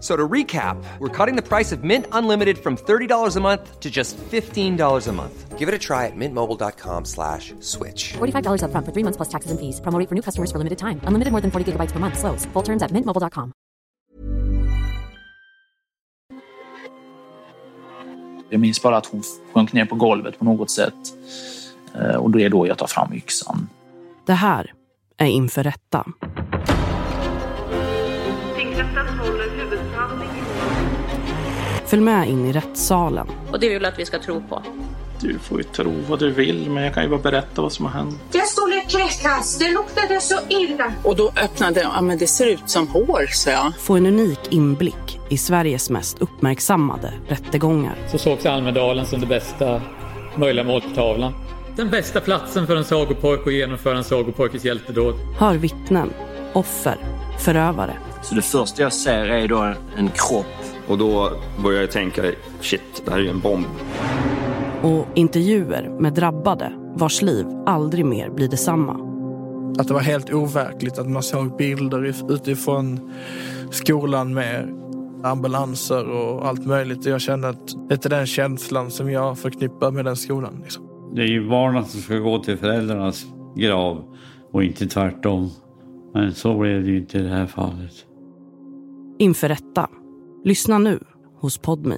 So to recap, we're cutting the price of Mint Unlimited from $30 a month to just $15 a month. Give it a try at mintmobile.com slash switch. $45 upfront for three months plus taxes and fees. Promo for new customers for limited time. Unlimited more than 40 gigabytes per month. Slows. Full terms at mintmobile.com. Jag minns bara att hon sjönk ner på golvet på något sätt. Eh, Och det är då jag tar fram yxan. Det här är Inför rätta. Tingsrätten håller huvudförhandling Följ med in i rättssalen. Och det vill jag att vi ska tro på. Du får ju tro vad du vill, men jag kan ju bara berätta vad som har hänt. Jag skulle kräkas, det luktade så illa. Och då öppnade jag, ja men det ser ut som hår, så jag. Få en unik inblick i Sveriges mest uppmärksammade rättegångar. så sågs Almedalen som det bästa möjliga måltavlan. Den bästa platsen för en sagopojke att genomföra en sagopojkes hjältedåd. Hör vittnen, offer, förövare. Så det första jag ser är då en kropp. Och då börjar jag tänka, shit, det här är ju en bomb. Och intervjuer med drabbade vars liv aldrig mer blir detsamma. Att det var helt overkligt att man såg bilder if- utifrån skolan med ambulanser och allt möjligt. Jag kände att det är inte den känslan som jag förknippar med den skolan. Liksom. Det är ju barnen som ska gå till föräldrarnas grav och inte tvärtom. Men så blev det ju inte i det här fallet. Inför rätta. Lyssna nu hos Podmi.